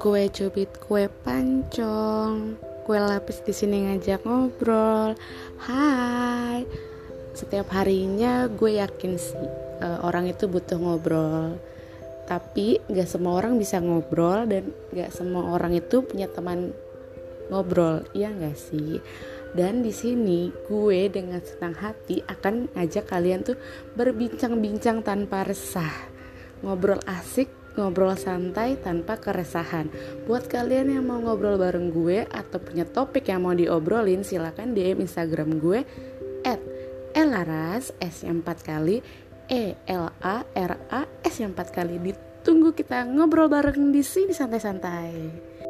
Kue cubit, kue pancong, kue lapis di sini ngajak ngobrol. Hai, setiap harinya gue yakin sih uh, orang itu butuh ngobrol. Tapi gak semua orang bisa ngobrol dan gak semua orang itu punya teman ngobrol, iya gak sih? Dan di sini gue dengan senang hati akan ngajak kalian tuh berbincang-bincang tanpa resah, ngobrol asik ngobrol santai tanpa keresahan. Buat kalian yang mau ngobrol bareng gue atau punya topik yang mau diobrolin, silahkan DM Instagram gue at elaras s yang 4 kali e l a r a s yang 4 kali. Ditunggu kita ngobrol bareng di sini santai-santai.